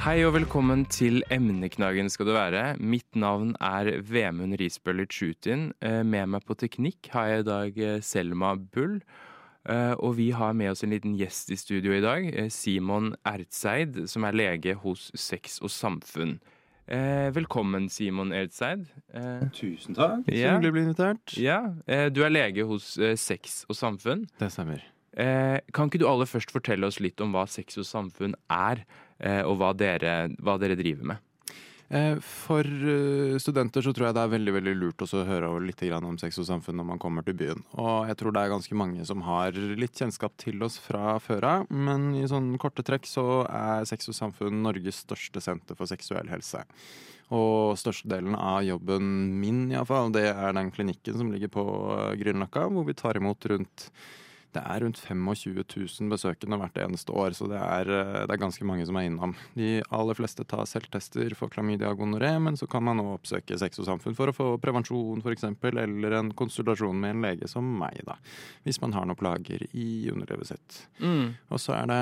Hei og velkommen til Emneknaggen skal du være. Mitt navn er Vemund Risbøller Tjutin. Eh, Med meg på teknikk har jeg i dag eh, Selma Bull. Eh, Og vi har med oss en liten gjest i studio i dag. Simon Ertseid, som er lege hos Sex og Samfunn. Eh, Velkommen, Simon Ertseid. Eh, Tusen takk. Så Ja. hyggelig å bli invitert. Ja, eh, du er lege hos Sex og Samfunn. Det stemmer. Eh, Kan ikke du aller først fortelle oss litt om hva Sex og Samfunn er, og hva dere, hva dere driver med? Eh, For eh, studenter så tror jeg det er veldig veldig lurt å høre litt om sex og samfunn når man kommer til byen. Og jeg tror det er ganske mange som har litt kjennskap til oss fra før av. Men i sånn korte trekk så er Sex og samfunn Norges største senter for seksuell helse. Og størstedelen av jobben min, iallfall, det er den klinikken som ligger på eh, Grünerløkka, hvor vi tar imot rundt det er rundt 25 000 besøkende hvert eneste år, så det er, eh, det er ganske mange som er innom. De aller fleste tar selvtester for klamydia og gonoré, men så kan man òg oppsøke Sex og Samfunn for å få prevensjon f.eks., eller en konsultasjon med en lege som meg, da. Hvis man har noen plager i underlivet sitt. Mm. Og så er det,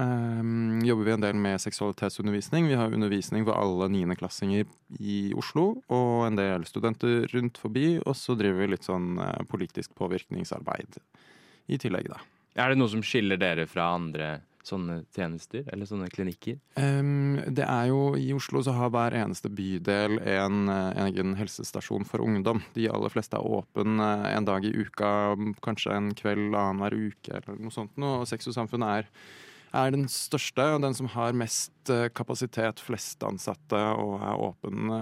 um, jobber vi en del med seksualitetsundervisning. Vi har undervisning for alle niendeklassinger i Oslo, og en del studenter rundt forbi. Og så driver vi litt sånn eh, politisk påvirkningsarbeid i tillegg, da. Er det noe som skiller dere fra andre sånne tjenester, eller sånne klinikker? Um, det er jo I Oslo så har hver eneste bydel en eh, egen helsestasjon for ungdom. De aller fleste er åpen eh, en dag i uka, kanskje en kveld annenhver uke eller noe sånt. noe. Og Sex og Samfunn er, er den største og den som har mest eh, kapasitet, flest ansatte og er åpen,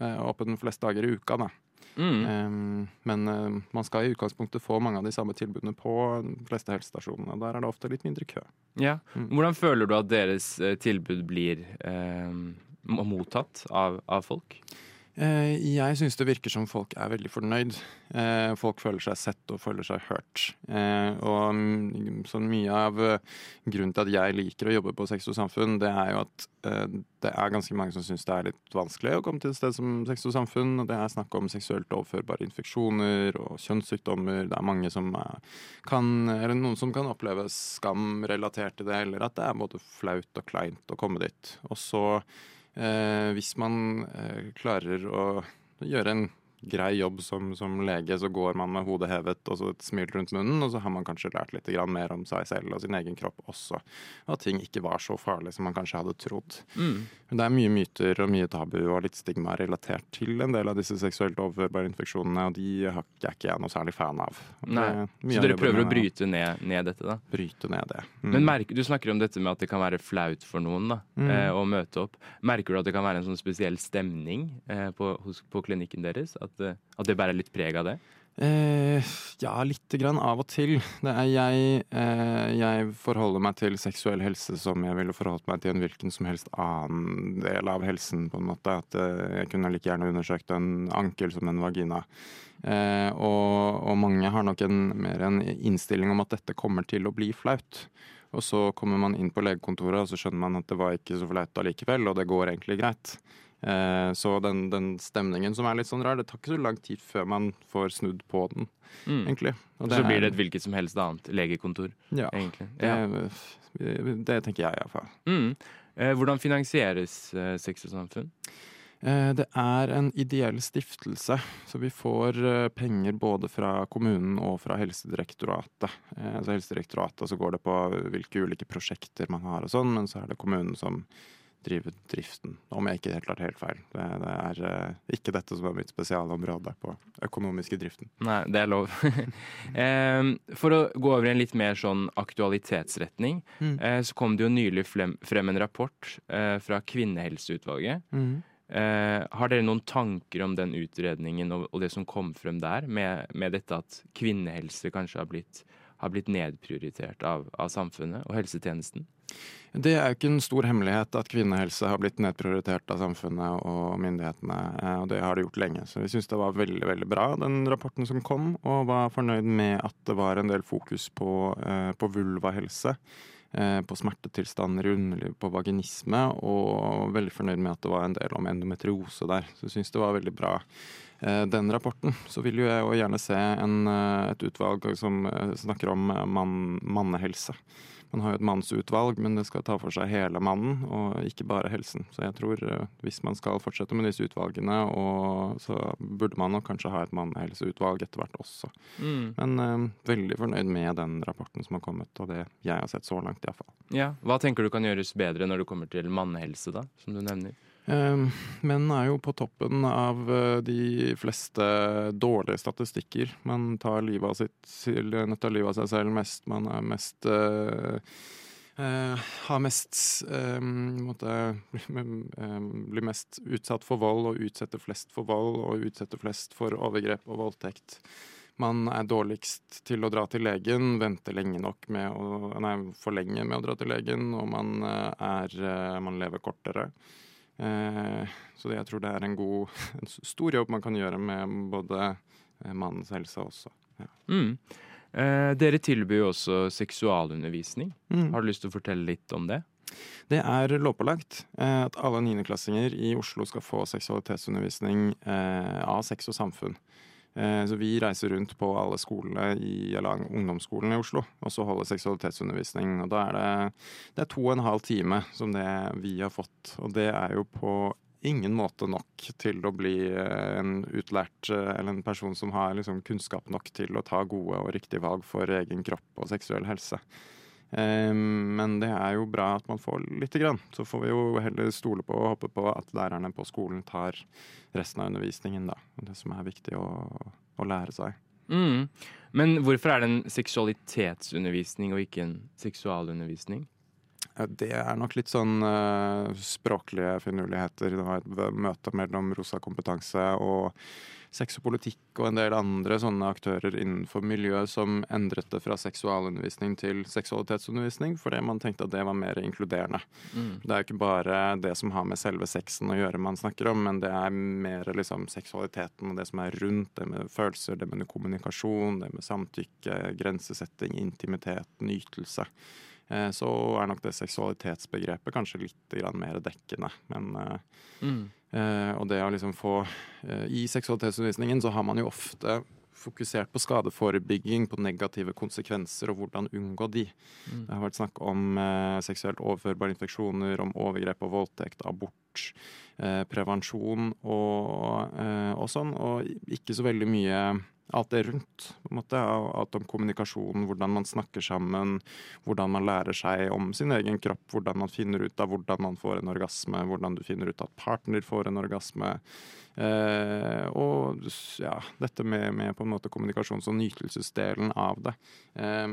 åpen flest dager i uka. da. Mm. Ehm, men eh, man skal i utgangspunktet få mange av de samme tilbudene på de fleste helsestasjonene. Der er det ofte litt mindre kø. Ja. Mm. Hvordan føler du at deres eh, tilbud blir eh, mottatt av, av folk? Eh, Jeg syns det virker som folk er veldig fornøyd. Eh, Folk føler seg sett og føler seg hørt. Eh, Og mm, sånn mye av grunnen til at jeg liker å jobbe på Sex og Samfunn, det er jo at det er ganske mange som syns det er litt vanskelig å komme til et sted som Sex og Samfunn. og Det er snakk om seksuelt overførbare infeksjoner og kjønnssykdommer. Det er mange som kan, eller noen som kan oppleve skam relatert til det, eller at det er både flaut og kleint å komme dit. Og så hvis man eh, klarer å gjøre en grei jobb som, som lege, så går man med hodet hevet og så et smil rundt munnen, og så har man kanskje lært litt grann mer om seg selv og sin egen kropp også. Og at ting ikke var så farlig som man kanskje hadde trodd. Mm. Men det er mye myter og mye tabu og litt stigma relatert til en del av disse seksuelt overførbare infeksjonene, og de har- ikke jeg noe særlig fan av. Så dere prøver å bryte ned, ned dette, da? bryte ned det. Mm. Men merker, du snakker om dette med at det kan være flaut for noen da, Mm. eh, å møte opp. Merker du at det kan være en sånn spesiell stemning eh, på, hos, på klinikken deres? At, eh, at det bærer litt preg av det? Eh, ja, lite grann av og til. Jeg, eh, jeg forholder meg til seksuell helse som jeg ville forholdt meg til en hvilken som helst annen del av helsen, på en måte. At eh, jeg kunne like gjerne undersøkt en ankel som en vagina. Eh, og, og mange har nok en, mer en innstilling om at dette kommer til å bli flaut. Og så kommer man inn på legekontoret, og så skjønner man at det var ikke så flaut allikevel, og det går egentlig greit. Eh, så den, den stemningen som er litt sånn rar, det tar ikke så lang tid før man får snudd på den, Mm. egentlig. Og Så blir det et hvilket som helst annet legekontor, Ja, egentlig. det, Ja. det tenker jeg iallfall. Mm. Eh, hvordan finansieres eh, Sex og Samfunn? Eh, Det er en ideell stiftelse, så vi får eh, penger både fra kommunen og fra Helsedirektoratet. Altså Så Helsedirektoratet så går det på hvilke ulike prosjekter man har og sånn, men så er det kommunen som driver driften, om jeg ikke helt klart helt feil. Det, det er uh, ikke dette som er mitt spesialområde på økonomiske driften. Nei, det er lov. For å gå over i en litt mer sånn aktualitetsretning, Mm. eh, så kom det jo nylig frem, frem en rapport eh, fra Kvinnehelseutvalget. Eh, har dere noen tanker om den utredningen og, og det som kom frem der, med, med dette at kvinnehelse kanskje har blitt, har blitt nedprioritert av, av samfunnet og helsetjenesten? Det er jo ikke en stor hemmelighet at kvinnehelse har blitt nedprioritert av samfunnet og myndighetene, eh, og det har det gjort lenge. Så vi syns det var veldig veldig bra, den rapporten som kom, og var fornøyd med at det var en del fokus på, eh, på vulvahelse. Eh, på smertetilstander i underlivet, på vaginisme, og veldig fornøyd med at det var en del om endometriose der. Så jeg syns det var veldig bra, den rapporten. Så vil jo jeg jo gjerne se en, et utvalg som snakker om mann, mannehelse. Man har jo et mannsutvalg, men det skal ta for seg hele mannen, og ikke bare helsen. Så jeg tror uh, hvis man skal fortsette med disse utvalgene, så burde man nok kanskje ha et mannehelseutvalg etter hvert også. Mm. Men uh, veldig fornøyd med den rapporten som har kommet, og det jeg har sett så langt iallfall. Ja. Hva tenker du kan gjøres bedre når det kommer til mannehelse, da, som du nevner? Ehm, menn er jo på toppen av eh, de fleste dårlige statistikker. Man tar livet av, sitt, tar livet av seg selv mest. Man er mest uh, uh, har mest um, måtte, um, Blir mest utsatt for vold og utsetter flest for vold og utsetter flest for overgrep og voldtekt. Man er dårligst til å dra til legen, venter lenge nok med å Nei, for lenge med å dra til legen, og man er Man lever kortere. Eh, så jeg tror det er en god, en stor jobb man kan gjøre med både eh, mannens helse også. Ja. Mm. Eh, dere tilbyr jo også seksualundervisning. Mm. Har du lyst til å fortelle litt om det? Det er lovpålagt eh, at alle niendeklassinger i Oslo skal få seksualitetsundervisning eh, av sex og samfunn. Eh, så vi reiser rundt på alle skolene i eller ungdomsskolene i Oslo og så holder seksualitetsundervisning. Og da er det, det er to og en halv time som det vi har fått. Og det er jo på ingen måte nok til å bli eh, en utlært eh, eller en person som har liksom kunnskap nok til å ta gode og riktige valg for egen kropp og seksuell helse. Men det er jo bra at man får lite grann. Så får vi jo heller stole på og håpe på at lærerne på skolen tar resten av undervisningen, da. Det som er viktig å, å lære seg. Mm. Men hvorfor er det en seksualitetsundervisning og ikke en seksualundervisning? Det er nok litt sånn uh, språklige finurligheter. Det var et møte mellom Rosa kompetanse og sex og politikk og en del andre sånne aktører innenfor miljøet som endret det fra seksualundervisning til seksualitetsundervisning, fordi man tenkte at det var mer inkluderende. Mm. Det er jo ikke bare det som har med selve sexen å gjøre man snakker om, men det er mer liksom seksualiteten og det som er rundt, det med følelser, det med kommunikasjon, det med samtykke, grensesetting, intimitet, nytelse. Eh, så er nok det seksualitetsbegrepet kanskje litt mer dekkende. Men eh, mm. Eh, og det å liksom få I seksualitetsundervisningen så har man jo ofte fokusert på skadeforebygging, på negative konsekvenser og hvordan unngå de. Mm. Det har vært snakk om seksuelt overførbare infeksjoner, om overgrep og voldtekt, abort, eh, prevensjon og, eh, og, sånn, og ikke så veldig mye alt det rundt. på en måte, Alt om kommunikasjon, hvordan man snakker sammen, hvordan man lærer seg om sin egen kropp, hvordan man finner ut av hvordan man får en orgasme, hvordan du finner ut at partner får en orgasme. Eh, og ja, dette med, med, på en måte kommunikasjons- og nytelsesdelen av det. Eh,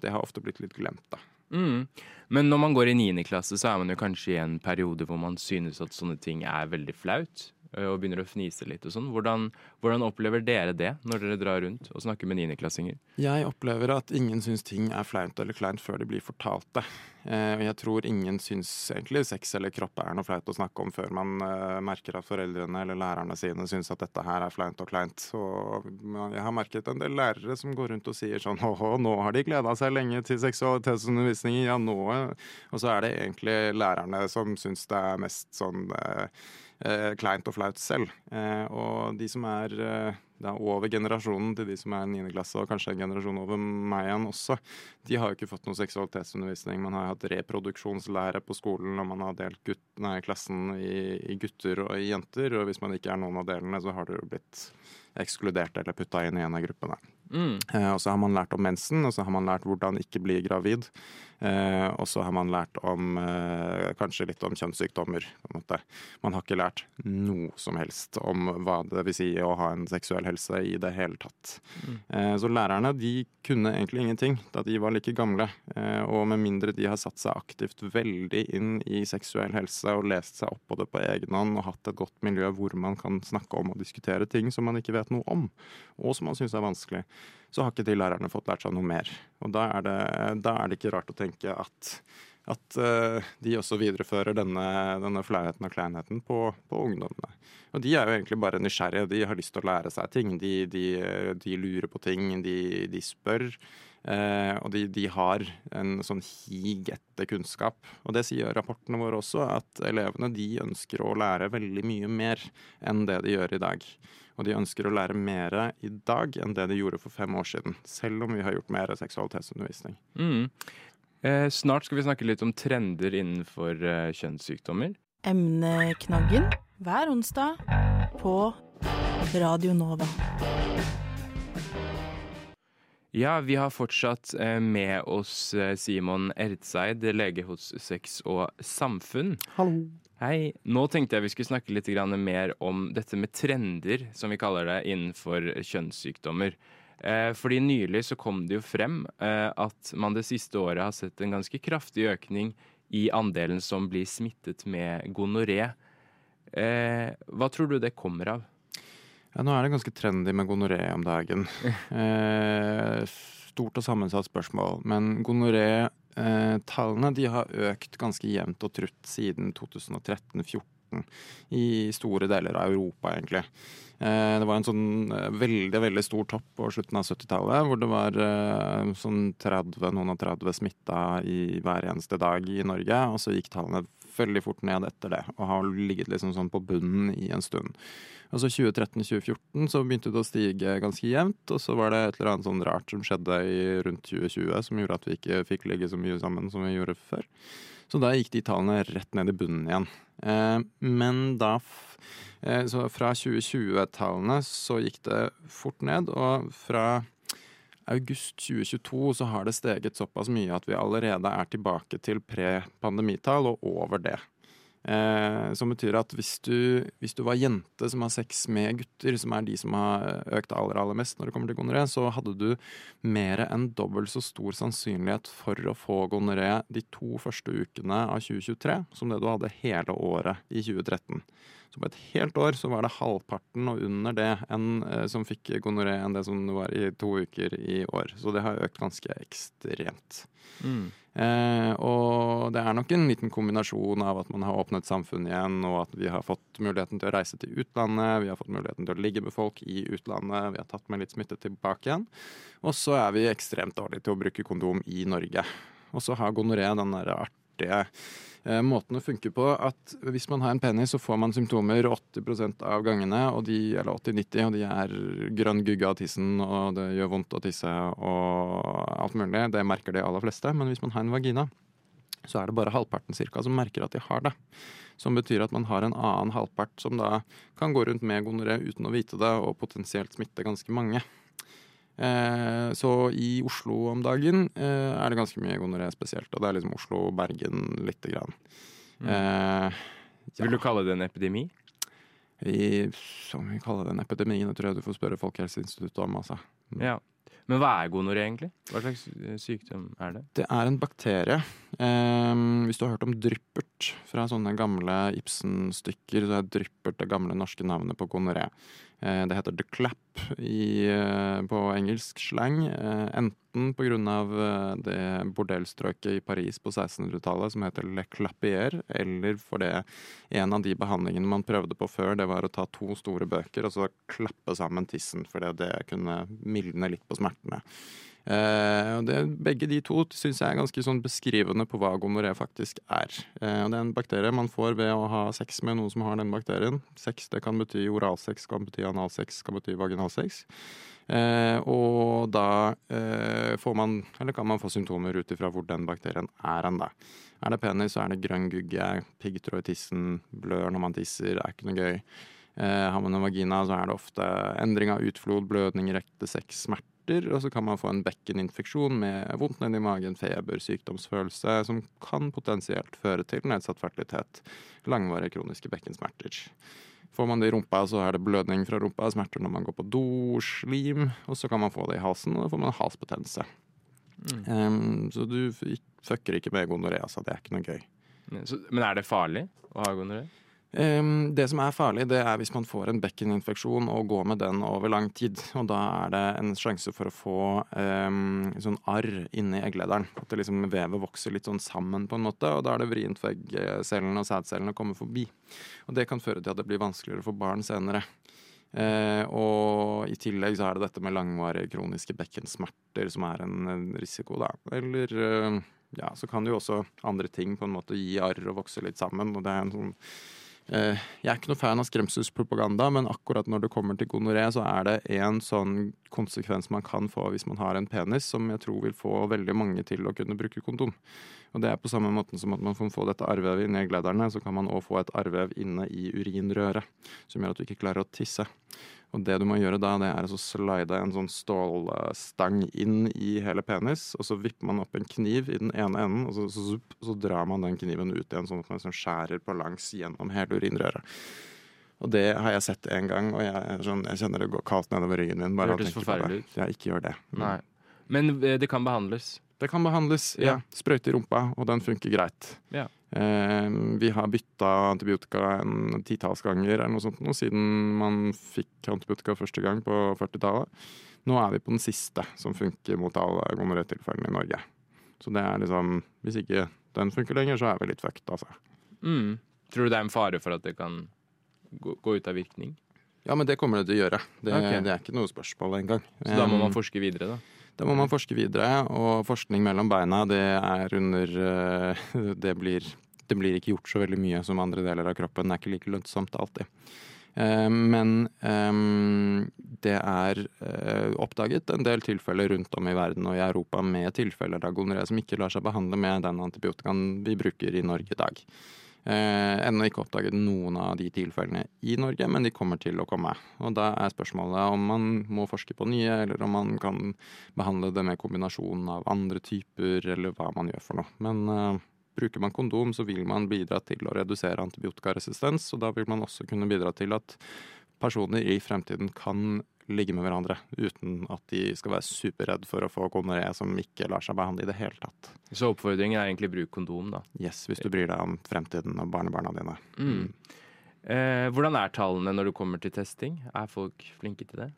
det har ofte blitt litt glemt, da. Mm. Men når man går i niende klasse, så er man jo kanskje i en periode hvor man synes at sånne ting er veldig flaut. Eh, og begynner å fnise litt og sånn. Hvordan, hvordan, opplever dere det når dere drar rundt og snakker med niendeklassinger? Jeg opplever at ingen syns ting er flaut eller kleint før de blir fortalt det. Eh, og jeg tror ingen syns egentlig sex eller kropp er noe flaut å snakke om før man uh, merker at foreldrene eller lærerne sine syns at dette her er flaut og kleint. Og jeg har merket en del lærere som går rundt og sier sånn åhå, nå har de gleda seg lenge til seksualitetsundervisningen, ja nå Og så er det egentlig lærerne som syns det er mest sånn eh, kleint og flaut selv. Eh, og de som er eh, da, over generasjonen til de som er niendeklasse, og kanskje en generasjon over meg igjen også, de har jo ikke fått noe seksualitetsundervisning. Man har hatt reproduksjonslære på skolen, og man har delt gutt, nei, klassen i, i, gutter og i jenter. Og hvis man ikke er noen av delene, så har du blitt ekskludert eller putta inn i en av gruppene. Mm. Eh, og så har man lært om mensen, og så har man lært hvordan ikke bli gravid. Eh, og så har man lært om eh, kanskje litt om kjønnssykdommer. Man har ikke lært noe som helst om hva det vil si å ha en seksuell helse i det hele tatt. Mm. Eh, så lærerne de kunne egentlig ingenting da de var like gamle. Eh, og med mindre de har satt seg aktivt veldig inn i seksuell helse og lest seg opp på det på egen hånd og hatt et godt miljø hvor man kan snakke om og diskutere ting som man ikke vet noe om, og som man syns er vanskelig, så har ikke de lærerne fått lært seg noe mer. Og da er det, da er det ikke rart å tenke at at eh, de også viderefører denne, denne flauheten og kleinheten på, på, ungdommene. Og de er jo egentlig bare nysgjerrige. De har lyst til å lære seg ting. De, de, de lurer på ting. De, de spør. Eh, og de, de, har en sånn hig etter kunnskap. Og det sier rapportene våre også, at elevene de ønsker å lære veldig mye mer enn det de gjør i dag. Og de ønsker å lære mer i dag enn det de gjorde for fem år siden. Selv om vi har gjort mer seksualitetsundervisning. Mm. Eh, snart skal vi snakke litt om trender innenfor eh, kjønnssykdommer. Emneknaggen hver onsdag på Radio Nova. Ja, vi har fortsatt eh, med oss eh, Simon Erdseid, lege hos Sex og Samfunn. Hallo. Hei. Nå tenkte jeg vi skulle snakke litt mer om dette med trender, som vi kaller det, innenfor kjønnssykdommer. Eh, fordi nylig så kom det jo frem eh, at man det siste året har sett en ganske kraftig økning i andelen som blir smittet med gonoré. Eh, hva tror du det kommer av? Ja, nå er det ganske trendy med gonoré om dagen. Stort og sammensatt spørsmål. Men gonoré-tallene de har økt ganske jevnt og trutt siden 2013-2014 i store deler av Europa, egentlig. Eh, det var en sånn eh, veldig veldig stor topp på slutten av 70-tallet, hvor det var eh, sånn 30, noen og 30 smitta i hver eneste dag i Norge. Og så gikk tallene veldig fort ned etter det, og har ligget liksom sånn på bunnen i en stund. Og så 2013-2014 så begynte det å stige ganske jevnt, og så var det et eller annet sånn rart som skjedde i rundt 2020 som gjorde at vi ikke fikk ligge så mye sammen som vi gjorde før. Så da gikk de tallene rett ned i bunnen igjen. Eh, men da eh, Så fra 2020-tallene så gikk det fort ned, og fra august 2022 så har det steget såpass mye at vi allerede er tilbake til pre-pandemitall og over det. Eh, som betyr at hvis du, hvis du, var jente som har sex med gutter, som er de som har økt aller, aller mest når det kommer til gonoré, så hadde du mer enn dobbelt så stor sannsynlighet for å få gonoré de to første ukene av 2023 som det du hadde hele året i 2013. Så på et helt år så var det halvparten og under det en, eh, som fikk gonoré enn det som det var i to uker i år. Så det har økt ganske ekstremt. Mm. Eh, og det er nok en liten kombinasjon av at man har åpnet samfunnet igjen, og at vi har fått muligheten til å reise til utlandet, vi har fått muligheten til å ligge med folk i utlandet, vi har tatt med litt smitte tilbake igjen. Og så er vi ekstremt dårlige til å bruke kondom i Norge. Og så har gonoré den derre artige Eh, måten å funke på at hvis man har en penis, så får man symptomer 80 av gangene, og de, eller 80-90, og de er grønn gugge av tissen, og det gjør vondt å tisse og alt mulig. Det merker de aller fleste. Men hvis man har en vagina, så er det bare halvparten cirka som merker at de har det. Som betyr at man har en annen halvpart som da kan gå rundt med gonoré uten å vite det, og potensielt smitte ganske mange. Eh, så i Oslo om dagen eh, er det ganske mye gonoré spesielt. Og det er liksom Oslo Bergen lite grann. Mm. Eh, ja. Vil du kalle det en epidemi? I, som vi kaller det en epidemi, det tror jeg du får spørre Folkehelseinstituttet om. altså. Ja. Men hva er gonoré, egentlig? Hva slags eh, sykdom er det? Det er en bakterie. Um, hvis du har hørt om dryppert fra sånne gamle Ibsen-stykker, så er dryppert det gamle norske navnet på gonoré. Eh, det heter the clap i, eh, på engelsk slang. på enten pga. det bordellstrøket i Paris på 1600-tallet som heter le clapier, eller fordi en av de behandlingene man prøvde på før, det var å ta to store bøker og så klappe sammen tissen, fordi det kunne mildne litt på smertene. Uh, det, begge de to syns jeg er ganske sånn beskrivende på hva gonoré faktisk er. Uh, det er en bakterie man får ved å ha sex med noen som har den bakterien. Sex det kan bety oralsex, kan bety analsex, kan bety vaginalsex. Uh, og da får man, eller kan man få symptomer ut ifra hvor den bakterien er hen, da. Er det penis, så er det grønn gugge, piggtråd i tissen, blør når man tisser, er ikke noe gøy. har man en vagina, så er det ofte endring av utflod, blødning, rekte, sex, smerte smerter, og så kan man få en bekkeninfeksjon med vondt nedi magen, feber, sykdomsfølelse, som kan potensielt føre til nedsatt fertilitet. Langvarige kroniske bekkensmerter. Får man det i rumpa, så er det blødning fra rumpa, smerter når man går på do, slim, og så kan man få det i halsen, og da får man halsbetennelse. Mm. Um, så du fucker ikke med gonoré, altså. Det er ikke noe gøy. Så, men er det farlig å ha gonoré? Um, det som er farlig, det er hvis man får en bekkeninfeksjon og går med den over lang tid. Og da er det en sjanse for å få um, sånn arr inni egglederen. At det liksom vevet vokser litt sånn sammen på en måte, og da er det vrient for eggcellene og sædcellene å komme forbi. Og det kan føre til at det blir vanskeligere for barn senere. Uh, og i tillegg så er det dette med langvarige kroniske bekkensmerter som er en, risiko, da. Eller uh, ja, så kan det jo også andre ting på en måte gi arr og vokse litt sammen. og det er en sånn Eh, jeg er ikke noe fan av skremselspropaganda, men akkurat når det kommer til gonoré, så er det en sånn konsekvens man kan få hvis man har en penis, som jeg tror vil få veldig mange til å kunne bruke kondom. Og det er på samme måte som at man får få dette arrvevet i egglederne, så kan man òg få et arrvev inne i urinrøret, som gjør at du ikke klarer å tisse. Og det du må gjøre da, det er å slide en sånn stålstang inn i hele penis, og så vipper man opp en kniv i den ene enden, og så, så, så drar man den kniven ut igjen, sånn at man liksom skjærer på langs gjennom hele urinrøret. Og det har jeg sett en gang, og jeg, sånn, jeg kjenner det går kaldt nedover ryggen min. Bare det hørtes forferdelig ut. Ja, ikke gjør det. Mm. Nei. Men eh, det kan behandles? Det kan behandles, ja. Sprøyte i rumpa, og den funker greit. Ja. Eh, vi har bytta antibiotika en titalls ganger eller noe sånt nå, siden man fikk antibiotika første gang på 40-tallet. Nå er vi på den siste som funker mot alle gonorétilfellene i Norge. Så det er liksom Hvis ikke den funker lenger, så er vi litt fucked, altså. Mm. Tror du det er en fare for at det kan gå, gå ut av virkning? Ja, men det kommer det til å gjøre. Det, okay. det er ikke noe spørsmål engang. Så da må man forske videre, da? Da må man forske videre, og forskning mellom beina, det er under eh, Det blir, det blir ikke gjort så veldig mye som andre deler av kroppen. Det er ikke like lønnsomt alltid. Eh, men um, det er oppdaget en del tilfeller rundt om i verden og i Europa med tilfeller av gonoré som ikke lar seg behandle med den antibiotikaen vi bruker i Norge i dag. Eh, ennå ikke oppdaget noen av de tilfellene i Norge, men de kommer til å komme. Og da er spørsmålet om man må forske på nye, eller om man kan behandle det med kombinasjonen av andre typer, eller hva man gjør for noe. Men eh, bruker man kondom, så vil man bidra til å redusere antibiotikaresistens, og da vil man også kunne bidra til at personer i fremtiden kan ligge med hverandre uten at de skal være superredd for å få gonoré som ikke lar seg behandle i det hele tatt. Så oppfordringen er egentlig bruk kondom, da? Yes, hvis du bryr deg om fremtiden og barnebarna dine. Mm. Eh, hvordan er tallene når du kommer til testing? Er folk flinke til det?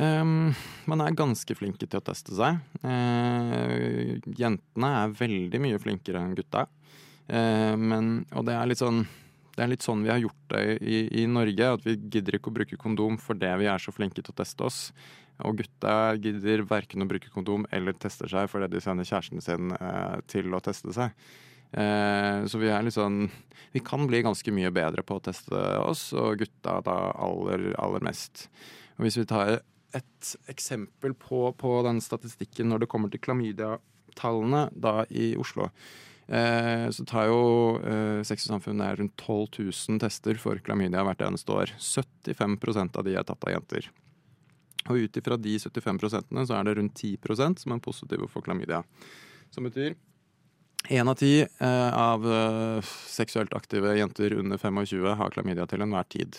Um, man er ganske flinke til å teste seg. Uh, jentene er veldig mye flinkere enn gutta. Uh, men, og det er litt sånn det er litt sånn vi har gjort det i, i, Norge. At vi gidder ikke å bruke kondom fordi vi er så flinke til å teste oss. Og gutta gidder verken å bruke kondom eller tester seg fordi de sender kjæresten sin eh, til å teste seg. Eh, så vi er litt sånn Vi kan bli ganske mye bedre på å teste oss, og gutta da aller, aller mest. Og hvis vi tar et eksempel på, på den statistikken når det kommer til klamydia-tallene da i Oslo så tar jo eh, Sex og Samfunn rundt 12 000 tester for klamydia hvert eneste år. 75% av de er tatt av jenter. Og ut ifra de 75% så er det rundt 10% som er positive for klamydia. Som betyr én av ti eh, av eh, seksuelt aktive jenter under 25 har klamydia til enhver tid.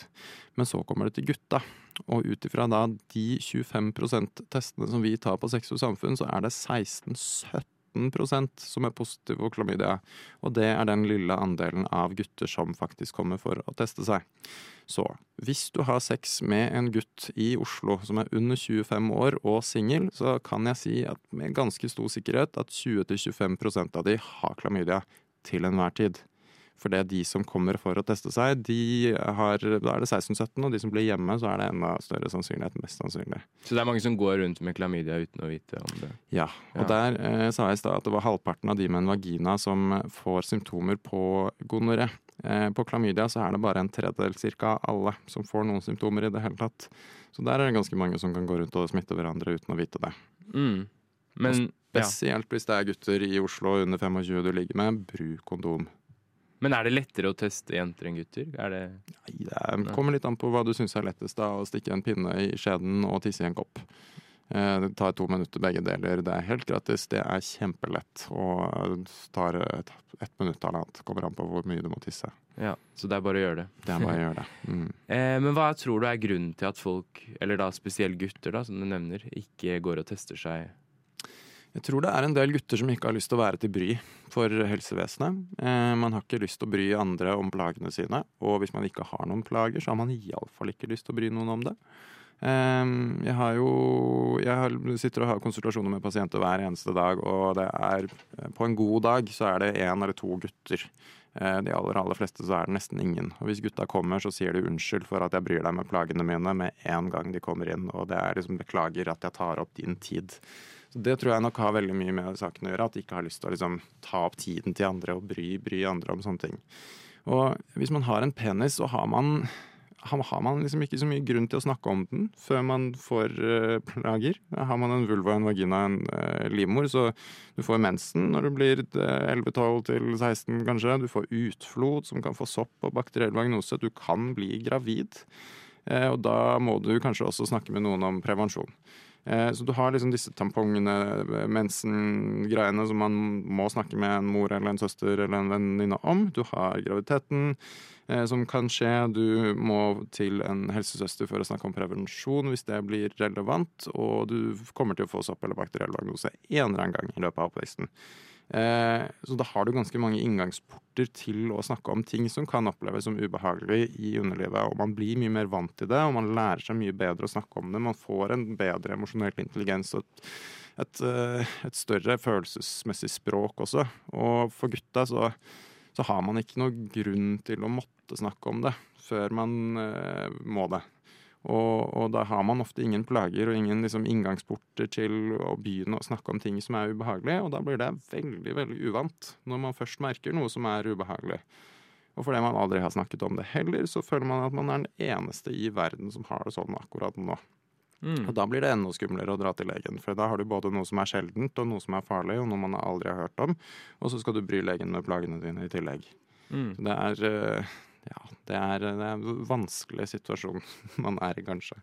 Men så kommer det til gutta. Og ut ifra da de 25% testene som vi tar på Sex og Samfunn, så er det 16-17 som er positive for klamydia. Og det er den lille andelen av gutter som faktisk kommer for å teste seg. Så hvis du har sex med en gutt i Oslo som er under 25 år og singel, så kan jeg si at med ganske stor sikkerhet at 20-25% av de har klamydia til enhver tid. For det er de som kommer for å teste seg, de har, da er det 16-17, og de som blir hjemme, så er det enda større sannsynlighet. Mest sannsynlig. Så det er mange som går rundt med klamydia uten å vite om det? Ja. Og ja. der eh, sa jeg i stad at det var halvparten av de med en vagina som får symptomer på gonoré. Eh, på klamydia så er det bare en tredjedel cirka av alle som får noen symptomer i det hele tatt. Så der er det ganske mange som kan gå rundt og smitte hverandre uten å vite det. Mm. Men, spesielt ja. hvis det er gutter i Oslo under 25 du ligger med, bruk kondom. Men er det lettere å teste jenter enn gutter? Er det Nei, det kommer litt an på hva du syns er lettest. da, Å stikke en pinne i skjeden og tisse i en kopp. Eh, det tar to minutter begge deler. Det er helt gratis. Det er kjempelett. Og tar et, minutt eller annet. Kommer an på hvor mye du må tisse. Ja, Så det er bare å gjøre det. Det er bare å gjøre det. Mm. Eh, men hva tror du er grunnen til at folk, eller da spesielt gutter, da, som du nevner, ikke går og tester seg Jeg tror det er en del gutter som ikke har lyst til å være til bry for helsevesenet. Eh, man har ikke lyst til å bry andre om plagene sine, og hvis man ikke har noen plager, så har man iallfall ikke lyst til å bry noen om det. Eh, jeg har jo Jeg sitter og har konsultasjoner med pasienter hver eneste dag, og det er På en god dag så er det én eller to gutter. Eh, de aller, aller fleste så er det nesten ingen. Og hvis gutta kommer, så sier de unnskyld for at jeg bryr deg med plagene mine med en gang de kommer inn, og det er liksom beklager at jeg tar opp din tid. Så Det tror jeg nok har veldig mye med saken å gjøre. At de ikke har lyst til å liksom, ta opp tiden til andre og bry, bry andre om sånne ting. Og hvis man har en penis, så har man har man liksom ikke så mye grunn til å snakke om den før man får uh, plager. Har man en vulva, en vagina, en uh, livmor, så du får mensen når du blir 11-12 til 16 kanskje. Du får utflod som kan få sopp og bakteriell vagnose. Du kan bli gravid. Og da må du kanskje også snakke med noen om prevensjon. Eh, så du har liksom disse tampongene, mensen-greiene som man må snakke med en mor eller en søster eller en venninne om. Du har graviditeten eh, som kan skje. Du må til en helsesøster for å snakke om prevensjon hvis det blir relevant. Og du kommer til å få sopp eller bakteriell vagnose en eller annen gang i løpet av oppveksten. Eh, så da har du ganske mange inngangsporter til å snakke om ting som kan oppleves som ubehagelig i underlivet. Og man blir mye mer vant til det, og man lærer seg mye bedre å snakke om det. Man får en bedre emosjonell intelligens og et, et, eh, et, større følelsesmessig språk også. Og for gutta så, så, har man ikke noe grunn til å måtte snakke om det før man uh, må det. Og, og, da har man ofte ingen plager og ingen liksom, inngangsporter til å begynne å snakke om ting som er ubehagelige, og da blir det veldig veldig uvant når man først merker noe som er ubehagelig. Og fordi man aldri har snakket om det heller, så føler man at man er den eneste i verden som har det sånn akkurat nå. Mm. Og da blir det enda skumlere å dra til legen, for da har du både noe som er sjeldent, og noe som er farlig, og noe man aldri har hørt om, og så skal du bry legen med plagene dine i tillegg. Mm. Det er uh, ja, det er, det er en vanskelig situasjon man er i, kanskje.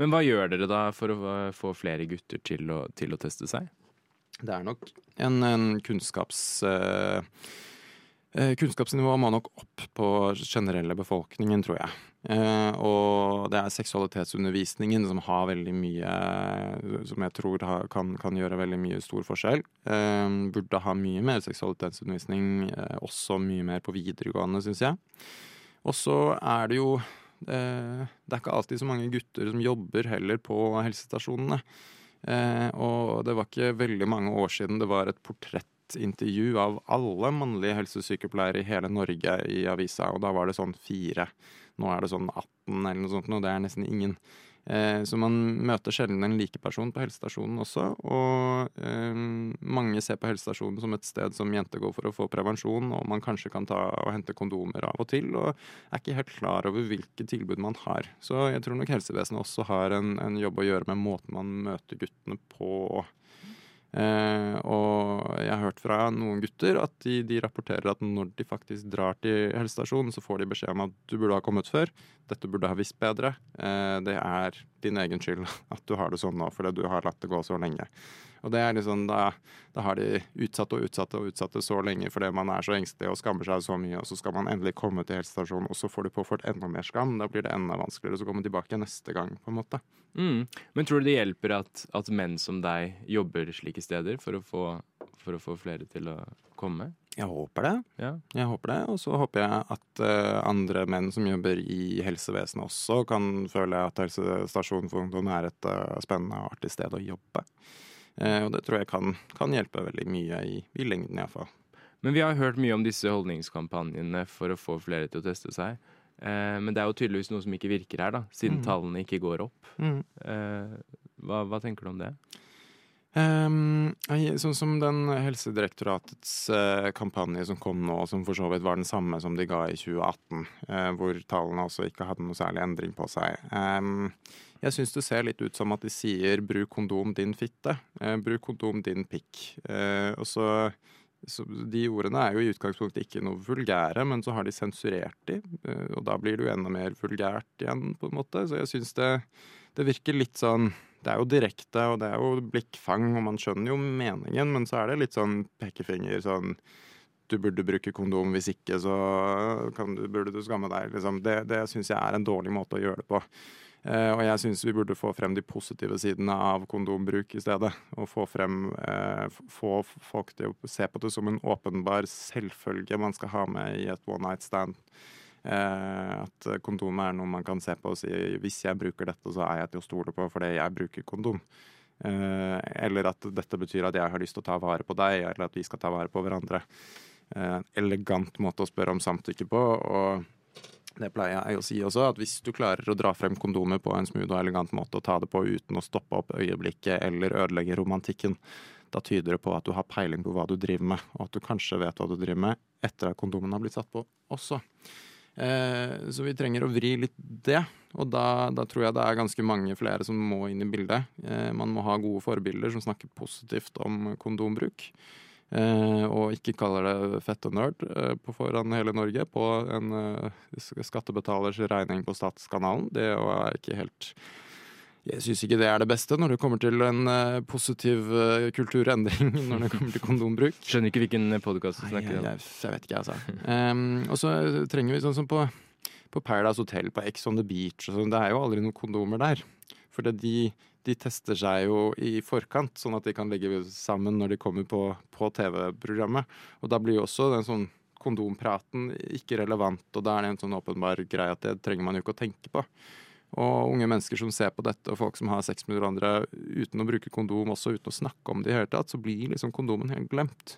Men hva gjør dere da for å få flere gutter til å, til å teste seg? Det er nok en, en kunnskaps... Uh, kunnskapsnivået må nok opp på generelle befolkningen, tror jeg. Uh, og det er seksualitetsundervisningen som har veldig mye Som jeg tror kan, kan, gjøre veldig mye stor forskjell. Uh, burde ha mye mer seksualitetsundervisning, også mye mer på videregående, syns jeg. Og så er det jo eh, Det er ikke alltid så mange gutter som jobber heller på helsestasjonene. Eh, og det var ikke veldig mange år siden det var et portrettintervju av alle mannlige helsesykepleiere i hele Norge i avisa, og da var det sånn fire. Nå er det sånn 18 eller noe sånt, og det er nesten ingen. Eh, så man møter sjelden en like person på helsestasjonen også. Og eh, mange ser på helsestasjonen som et sted som jenter går for å få prevensjon, og man kanskje kan ta og hente kondomer av og til, og er ikke helt klar over hvilke tilbud man har. Så jeg tror nok helsevesenet også har en, en jobb å gjøre med måten man møter guttene på. Eh, og jeg har hørt fra noen gutter at de, de, rapporterer at når de faktisk drar til helsestasjonen, så får de beskjed om at du burde ha kommet før, dette burde ha visst bedre. Eh, det er din egen skyld at du har det sånn nå, fordi du har latt det gå så lenge. Og det er liksom, da, da har de utsatt og utsatt og utsatt det så lenge fordi man er så engstelig og skammer seg så mye, og så skal man endelig komme til helsestasjonen, og så får du påført enda mer skam. Da blir det enda vanskeligere å komme tilbake neste gang, på en måte. Mm. Men tror du det hjelper at, at, menn som deg jobber slike steder for å, få, for å få flere til å komme? Jeg håper det. Ja. Jeg håper det, Og så håper jeg at uh, andre menn som jobber i helsevesenet også, kan føle at helsestasjonen for ungdom er et uh, spennende og artig sted å jobbe. Uh, og det tror jeg kan, kan hjelpe veldig mye i, i lengden, iallfall. Men vi har hørt mye om disse holdningskampanjene for å få flere til å teste seg. men det er jo tydeligvis noe som ikke virker her, da, siden mm. tallene ikke går opp. Mm. Hva, hva tenker du om det? Um, sånn som den Helsedirektoratets uh, kampanje som kom nå, som for så vidt var den samme som de ga i 2018, uh, eh, hvor tallene også ikke hadde noe særlig endring på seg. Um, jeg syns det ser litt ut som at de sier 'bruk kondom, din fitte'. Eh, 'Bruk kondom, din pikk'. og så, så, De ordene er jo i utgangspunktet ikke noe vulgære, men så har de sensurert de, og da blir det jo enda mer vulgært igjen, på en måte. Så jeg syns det, det virker litt sånn det er jo direkte, og det er jo blikkfang, og man skjønner jo meningen, men så er det litt sånn pekefinger sånn Du burde bruke kondom, hvis ikke så du, burde du skamme deg. Liksom. Det, det syns jeg er en dårlig måte å gjøre det på. Eh, og jeg syns vi burde få frem de positive sidene av kondombruk i stedet. Og få, frem, eh, få folk til å se på det som en åpenbar selvfølge man skal ha med i et one night stand. Eh, at kondom er noe man kan se på og si hvis jeg bruker dette, så er jeg til å stole på fordi jeg bruker kondom. Eller at dette betyr at jeg har lyst til å ta vare på deg, eller at vi skal ta vare på hverandre. Eh, elegant måte å spørre om samtykke på. og det pleier jeg å si også, at hvis du klarer å dra frem kondomet på en smooth og elegant måte og ta det på uten å stoppe opp øyeblikket eller ødelegge romantikken, da tyder det på at du har peiling på hva du driver med, og at du kanskje vet hva du driver med etter at kondomen har blitt satt på også. Eh, så vi trenger å vri litt det, og da, da, tror jeg det er ganske mange flere som må inn i bildet. Eh, man må ha gode forbilder som snakker positivt om kondombruk. Eh, og ikke kaller det fette nerd eh, på foran hele Norge på en eh, skattebetalers regning på Statskanalen. Det er ikke helt jeg syns ikke det er det beste når det kommer til en uh, positiv uh, kulturendring når det kommer til kondombruk. Skjønner ikke hvilken podkast du snakker om. Jeg, jeg, vet ikke, altså. Um, og så trenger vi sånn som på, på Paradise Hotel, på Ex on the Beach og sånn, det er jo aldri noen kondomer der. For de, de, tester seg jo i forkant, sånn at de kan legge sammen når de kommer på, på TV-programmet. Og da blir jo også den sånn kondompraten ikke relevant, og da er det en sånn åpenbar greie at det trenger man jo ikke å tenke på. Og unge mennesker som ser på dette, og folk som har sex med hverandre uten å bruke kondom, også uten å snakke om det i hele tatt, så blir liksom kondomen helt glemt.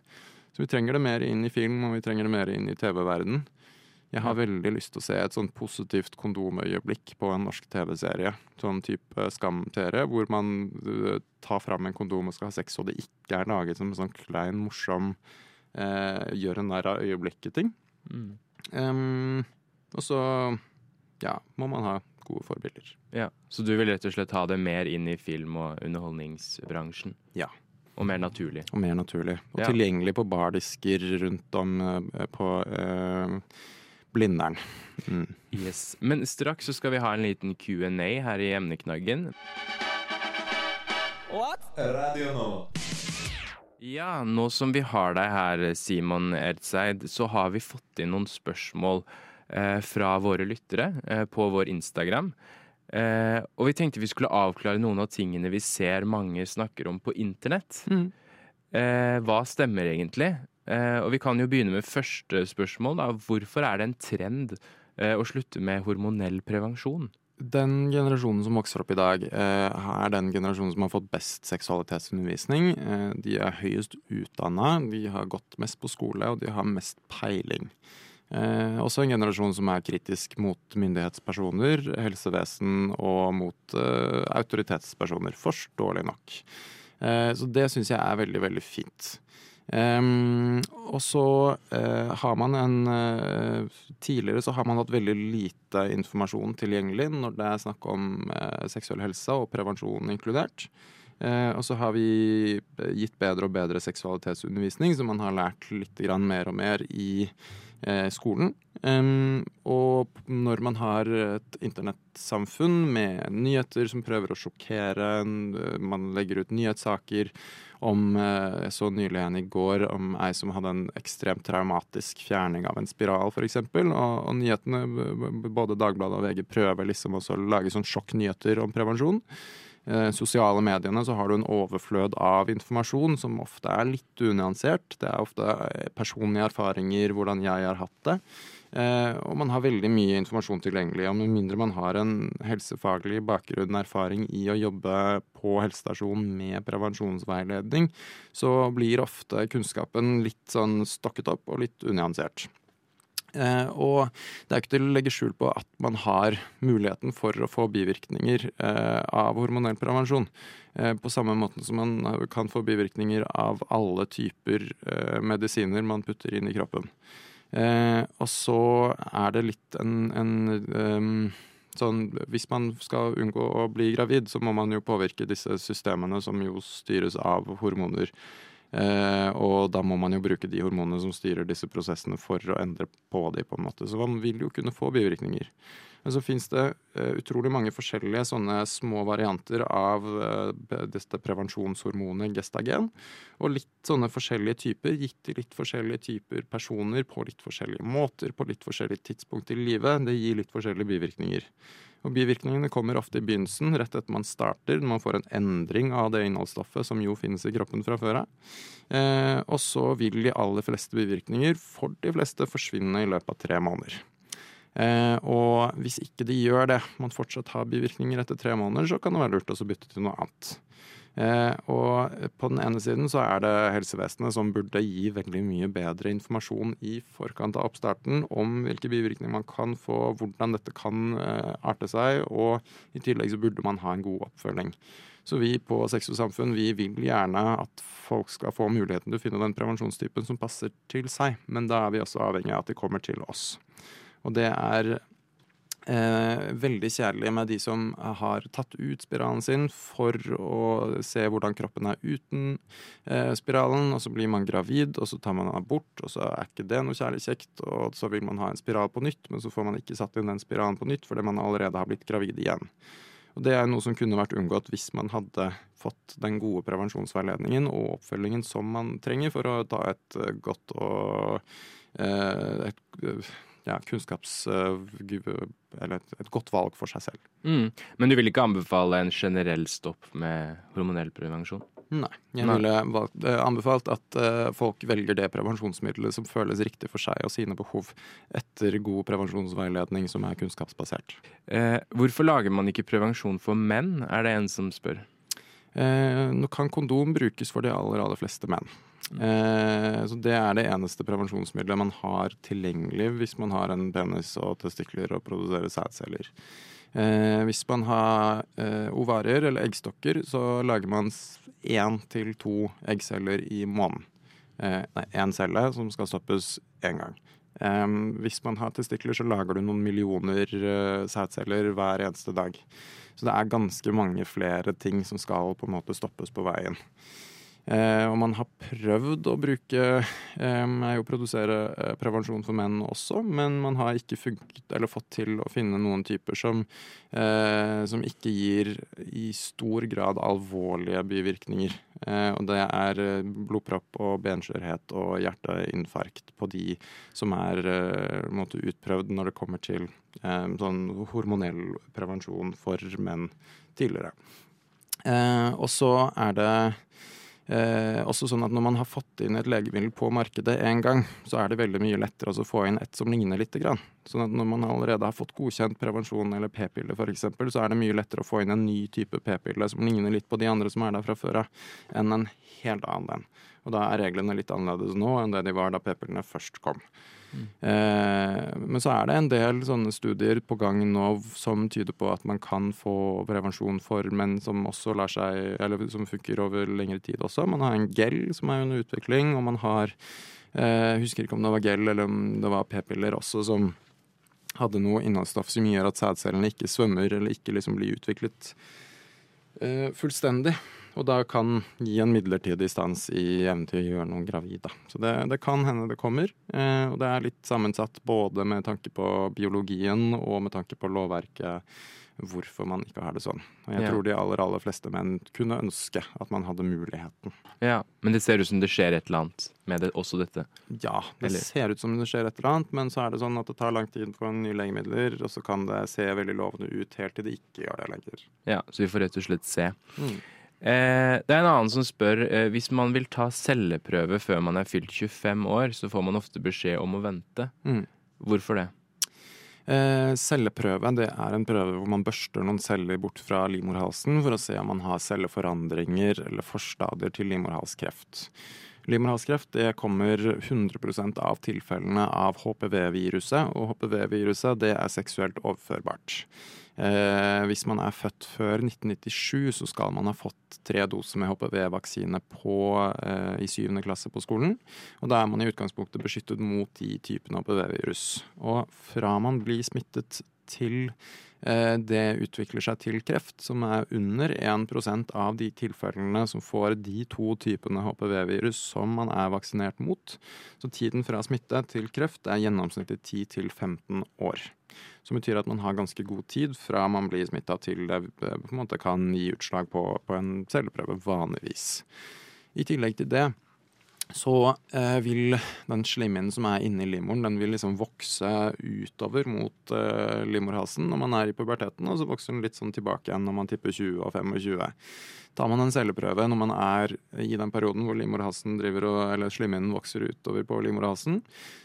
Så vi trenger det mer inn i film, og vi trenger det mer inn i TV-verden. Jeg har veldig lyst til å se et sånn positivt kondomøyeblikk på en norsk TV-serie. Sånn type Skam-TV, hvor man uh, tar fram en kondom og skal ha sex, og det ikke er laget som en sånn klein, morsom eh, gjør en narr av øyeblikket-ting. Mm. Um, og så ja, må man ha gode forbilder. Ja, Så du vil rett og slett ha det mer inn i film- og underholdningsbransjen? Ja. Og mer naturlig. Og mer naturlig. Og ja. tilgjengelig på bardisker rundt om uh, på uh, Blindern. Mm. Yes. Men straks så skal vi ha en liten Q&A her i emneknaggen. What? Radio nå. Ja, nå som vi har deg her, Simon Ertseid, så har vi fått inn noen spørsmål eh, fra våre lyttere eh, på vår Instagram. Eh, og vi tenkte vi skulle avklare noen av tingene vi ser mange snakker om på internett. Mm. Eh, hva stemmer egentlig? Eh, og vi kan jo begynne med første spørsmål. Da. Hvorfor er det en trend eh, å slutte med hormonell prevensjon? Den generasjonen som vokser opp i dag, eh, er den generasjonen som har fått best seksualitetsundervisning. De er høyest utdanna, de har gått mest på skole, og de har mest peiling. også en generasjon som er kritisk mot myndighetspersoner, helsevesen og mot autoritetspersoner. Forståelig nok. så det syns jeg er veldig, veldig fint. Um, og så uh, har man en uh, Tidligere så har man hatt veldig lite informasjon tilgjengelig når det er snakk om uh, seksuell helse og prevensjon inkludert. og så har vi gitt bedre og bedre seksualitetsundervisning, så man har lært litt mer og mer i skolen. Um, og når man har et internettsamfunn med nyheter som prøver å sjokkere, man legger ut nyhetssaker om Jeg så nylig en i går om ei som hadde en ekstremt traumatisk fjerning av en spiral, f.eks. Og, og nyhetene, både Dagbladet og VG, prøver liksom også å lage sånn sjokknyheter om prevensjon. Eh, sosiale mediene så har du en overflød av informasjon som ofte er litt unyansert. Det er ofte personlige erfaringer, hvordan jeg har hatt det. Eh, og man har veldig mye informasjon tilgjengelig. Og med mindre man har en helsefaglig bakgrunn, erfaring i å jobbe på helsestasjonen med prevensjonsveiledning, så blir ofte kunnskapen litt sånn stokket opp og litt unyansert. Eh, og det er ikke til å legge skjul på at man har muligheten for å få bivirkninger eh, av hormonell prevensjon. Eh, på samme måte som man kan få bivirkninger av alle typer eh, medisiner man putter inn i kroppen. Eh, og så er det litt en, en um, sånn Hvis man skal unngå å bli gravid, så må man jo påvirke disse systemene som jo styres av hormoner. Eh, og da må man jo bruke de hormonene som styrer disse prosessene for å endre på de, på en måte. Så man vil jo kunne få bivirkninger. Men så fins det uh, utrolig mange forskjellige sånne små varianter av uh, dette prevensjonshormonet gestagen. Og litt sånne forskjellige typer, gitt til litt forskjellige typer personer på litt forskjellige måter på litt forskjellige tidspunkt i livet. Det gir litt forskjellige bivirkninger. Og Bivirkningene kommer ofte i begynnelsen, rett etter man starter, når man får en endring av det innholdsstoffet som jo finnes i kroppen fra før av. Eh, og så vil de aller fleste bivirkninger for de fleste forsvinne i løpet av tre måneder. Eh, og hvis ikke de gjør det, man fortsatt har bivirkninger etter tre måneder, så kan det være lurt å bytte til noe annet. Eh, og på den ene siden så er det helsevesenet som burde gi veldig mye bedre informasjon i forkant av oppstarten om hvilke bivirkninger man kan få, hvordan dette kan eh, arte seg, og i tillegg så burde man ha en god oppfølging. Så vi på Sex og Samfunn vi vil gjerne at folk skal få muligheten til å finne den prevensjonstypen som passer til seg, men da er vi også avhengig av at de kommer til oss. Og det er Eh, veldig kjedelig med de som har tatt ut spiralen sin for å se hvordan kroppen er uten eh, spiralen, og så blir man gravid, og så tar man den bort, og så er ikke det noe kjærlig kjekt, og så vil man ha en spiral på nytt, men så får man ikke satt inn den spiralen på nytt fordi man allerede har blitt gravid igjen. Og Det er noe som kunne vært unngått hvis man hadde fått den gode prevensjonsveiledningen og oppfølgingen som man trenger for å ta et godt og eh, et ja, kunnskaps... Eh, eller et, et, godt valg for seg selv. Mm. Men du vil ikke anbefale en generell stopp med hormonell prevensjon? Nei. Jeg ville valgt, eh, anbefalt at uh, folk velger det prevensjonsmiddelet som føles riktig for seg og sine behov, etter god prevensjonsveiledning som er kunnskapsbasert. Eh, hvorfor lager man ikke prevensjon for menn, er det en som spør. Eh, nå kan kondom brukes for de aller, aller fleste menn. Eh, så Det er det eneste prevensjonsmiddelet man har tilgjengelig hvis man har en penis og testikler og produserer sædceller. Eh, hvis man har eh, ovarier eller eggstokker, så lager man én til to eggceller i måneden. Eh, nei, én celle som skal stoppes én gang. Hvis man har testikler, så lager du noen millioner eh, sædceller hver eneste dag. Så det er ganske mange flere ting som skal på en måte stoppes på veien. Eh, og man har prøvd å bruke eh, å produsere eh, prevensjon for menn også, men man har ikke funket, eller fått til å finne noen typer som, eh, som ikke gir i stor grad alvorlige bivirkninger. Eh, og det er eh, blodpropp og benskjørhet og hjerteinfarkt på de som er måte, utprøvd når det kommer til sånn hormonell prevensjon for menn tidligere. og så er det Eh, også sånn at Når man har fått inn et legemiddel på markedet én gang, så er det veldig mye lettere å få inn et som ligner litt. Grann. Sånn at Når man allerede har fått godkjent prevensjon eller p-pille, f.eks., så er det mye lettere å få inn en ny type p-pille som ligner litt på de andre som er der fra før av, enn en helt annen en. Og Da er reglene litt annerledes nå enn det de var da p-pillene først kom. Eh, men så er det en del sånne studier på gang nå som tyder på at man kan få prevensjon for menn som også lar seg, eller som funker over lengre tid også. Man har en gel som er under utvikling, og man har eh, husker ikke om det var gel eller om det var p-piller også som hadde noe innholdsstoff som gjør at sædcellene ikke svømmer eller ikke liksom blir utviklet eh, fullstendig. Og da kan gi en midlertidig stans i evnen til å gjøre noen gravid. Da. Så det, det, kan hende det kommer. Eh, og det er litt sammensatt både med tanke på biologien og med tanke på lovverket hvorfor man ikke har det sånn. Og jeg ja. tror de aller, aller fleste menn kunne ønske at man hadde muligheten. Ja, Men det ser ut som det skjer et eller annet med det, også dette? Ja, det eller? ser ut som det skjer et eller annet, men så er det sånn at det tar lang tid på nye legemidler, og så kan det se veldig lovende ut helt til det ikke gjør det lenger. Ja, så vi får rett og slett se. Mm. Eh, det er en annen som spør eh, hvis man vil ta celleprøve før man er fylt 25 år, så får man ofte beskjed om å vente. Mm. Hvorfor det? Eh, celleprøve det er en prøve hvor man børster noen celler bort fra livmorhalsen for å se om man har celleforandringer eller forstadier til livmorhalskreft. Livmorhalskreft kommer 100% av tilfellene av HPV-viruset, og HPV-viruset det er seksuelt overførbart. Eh, hvis man er født før 1997, så skal man ha fått tre doser med HPV-vaksine eh, i syvende klasse på skolen. Og da er man i utgangspunktet beskyttet mot de typene HPV-virus. Og fra man blir smittet til Eh, det utvikler seg til kreft, som er under 1% av de tilfellene som får de to typene HPV-virus som man er vaksinert mot. Så tiden fra smitte til kreft er gjennomsnittlig 10-15 år. Som betyr at man har ganske god tid fra man blir smitta til det eh, på en måte kan gi utslag på, på en celleprøve vanligvis. I tillegg til det så eh, vil den slimhinnen som er inni livmoren, den vil liksom vokse utover mot eh, livmorhalsen når man er i puberteten, og så vokser den litt sånn tilbake igjen når man tipper 20 og 25. Tar man en celleprøve når man er i den perioden hvor livmorhalsen driver og, eller slimhinnen vokser utover på livmorhalsen,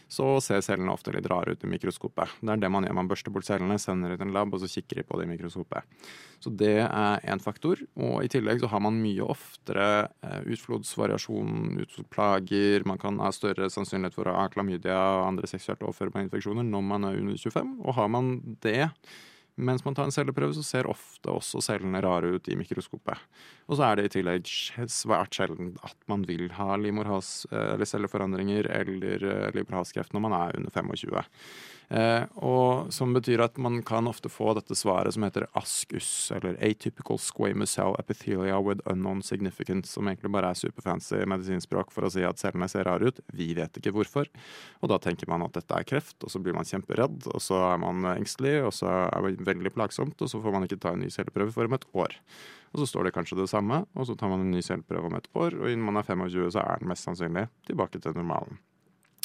så ser cellene ofte litt rare ut i mikroskopet. Det er det man gjør. Man børster bort cellene, sender ut en lab, og så kikker de på det i mikroskopet. Så det er én faktor. Og i tillegg så har man mye oftere eh, utflodsvariasjon, utflodsplager. Man kan ha større sannsynlighet for å ha klamydia og andre seksuelt overførbare infeksjoner når man er under 25. Og har man det mens man tar en celleprøve, så ser ofte også cellene rare ut i mikroskopet. Og så er det i tillegg svært sjelden at man vil ha livmorhals- eller celleforandringer eller eh, livmorhalskreft når man er under 25. Eh, og Som betyr at man kan ofte få dette svaret som heter ASCUS, eller Atypical Squamous Cell Epithelia with Unknown Significance, som egentlig bare er superfancy medisinspråk for å si at cellene ser rare ut. Vi vet ikke hvorfor. Og da tenker man at dette er kreft, og så blir man kjemperedd, og så er man engstelig, og så er det veldig plagsomt, og så får man ikke ta en ny celleprøve for om et år. Og så står det kanskje det samme, og så tar man en ny celleprøve om et år, og innen man er 25, så er den mest sannsynlig tilbake til normalen.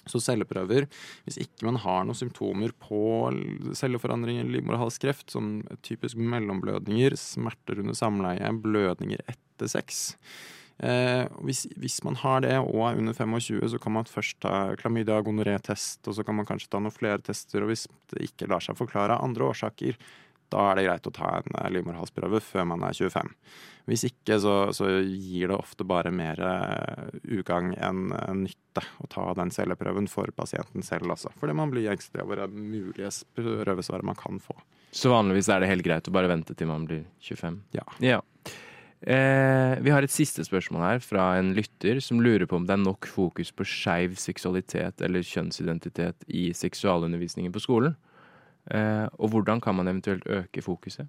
Så celleprøver, hvis ikke man har noen symptomer på celleforandringer, livmorhalskreft, som typisk mellomblødninger, smerter under samleie, blødninger etter sex eh, hvis, hvis, man har det og er under 25, så kan man først ta klamydia gonoré-test, og så kan man kanskje ta noen flere tester, og hvis det ikke lar seg forklare av andre årsaker, da er det greit å ta en eh, livmorhalsprøve før man er 25. Hvis ikke, så, så gir det ofte bare mer uh, ugagn enn uh, nytte å ta den celleprøven for pasienten selv også. Fordi man blir engstelig over det mulige prøvesvaret man kan få. Så vanligvis er det helt greit å bare vente til man blir 25? Ja. ja. Eh, vi har et siste spørsmål her fra en lytter som lurer på om det er nok fokus på skeiv seksualitet eller kjønnsidentitet i seksualundervisningen på skolen. Eh, og hvordan kan man eventuelt øke fokuset?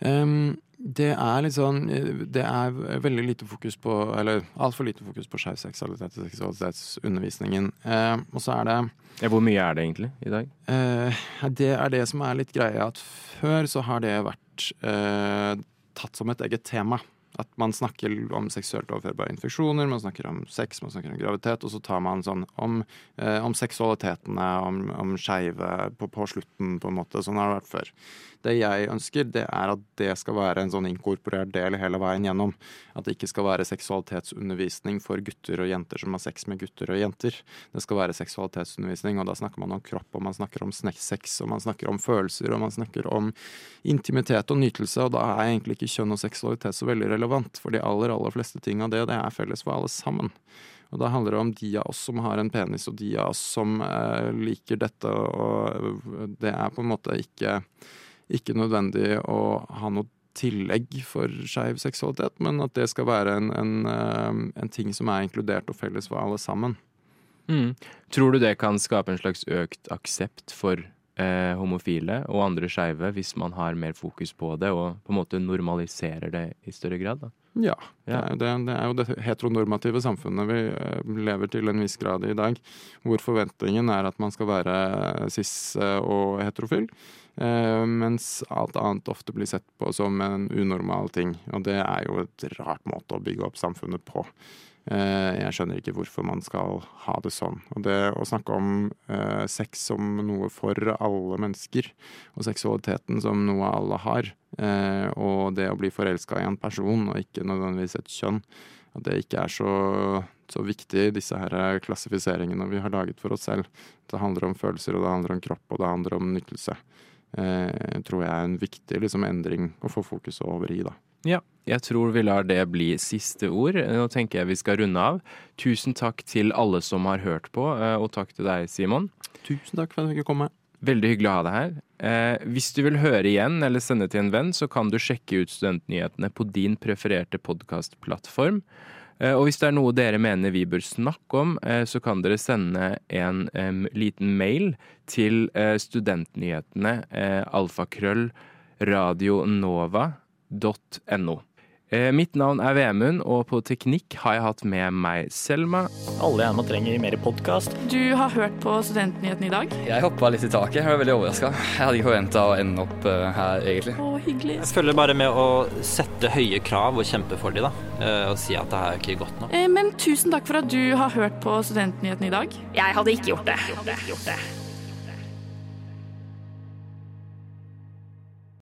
Um, det er litt sånn Det er veldig lite fokus på Eller altfor lite fokus på skeiv seksualitet og seksualitetsundervisningen. Uh, og så er det ja, Hvor mye er det egentlig i dag? Uh, det er det som er litt greia, at før så har det vært uh, tatt som et eget tema. At man snakker om seksuelt overførbare infeksjoner, man snakker om sex, man snakker om graviditet, og så tar man sånn om, eh, om seksualitetene, om, om skeive på, på, slutten, på en måte. Sånn har det vært før. Det jeg ønsker, det er at det skal være en sånn inkorporert del hele veien gjennom. At det ikke skal være seksualitetsundervisning for gutter og jenter som har sex med gutter og jenter. Det skal være seksualitetsundervisning, og da snakker man om kropp, og man snakker om sex, og man snakker om følelser, og man snakker om intimitet og nytelse, og da er egentlig ikke kjønn og seksualitet så veldig relevant, for de aller, aller fleste ting av det, det er felles for alle sammen. Og da handler det om de av oss som har en penis, og de av oss som eh, liker dette, og det er på en måte ikke ikke nødvendig å ha noe tillegg for skeiv seksualitet, men at det skal være en, en, eh, en, ting som er inkludert og felles for alle sammen. Mm. Tror du det kan skape en slags økt aksept for eh, homofile og andre skeive hvis man har mer fokus på det og på en måte normaliserer det i større grad? da? Ja. Det, er, det, er jo det heteronormative samfunnet vi eh, lever til en viss grad i i dag, hvor forventningen er at man skal være cis og heterofil. Eh, mens alt annet ofte blir sett på som en unormal ting. Og det er jo et rart måte å bygge opp samfunnet på. Eh, jeg skjønner ikke hvorfor man skal ha det sånn. Og det å snakke om eh, sex som noe for alle mennesker, og seksualiteten som noe alle har, og det å bli forelska i en person og ikke nødvendigvis et kjønn, at det ikke er så, så viktig, disse her klassifiseringene vi har laget for oss selv. Det handler om følelser, og det handler om kropp, og det handler om nytelse tror jeg er en viktig liksom, endring å få fokuset over i. da. Ja, jeg tror vi lar det bli siste ord. Nå tenker jeg vi skal runde av. Tusen takk til alle som har hørt på, eh, og takk til deg, Simon. Tusen takk for at jeg fikk komme. Veldig hyggelig å ha deg her. Eh, hvis du vil høre igjen eller sende til en venn, så kan du sjekke ut Studentnyhetene på din prefererte podkastplattform. Eh, og hvis det er noe dere mener vi bør snakke om, eh, så kan dere sende en um, liten mail til uh, studentnyhetene uh, alfakrøll. Eh, mitt navn er Vemund, og på teknikk har jeg hatt med meg Selma. Alle gjerne trenger mer podkast. Du har hørt på Studentnyhetene i dag? Jeg hoppa litt i taket. Jeg var veldig overraska. Jeg hadde ikke forventa å ende opp uh, her, egentlig. Å, hyggelig. Jeg følger bare med å sette høye krav og kjempe for dem, da. Uh, og si at det her er ikke godt nok. Eh, men tusen takk for at du har hørt på Studentnyhetene i dag. Jeg hadde ikke gjort det. Gjort det. Gjort det.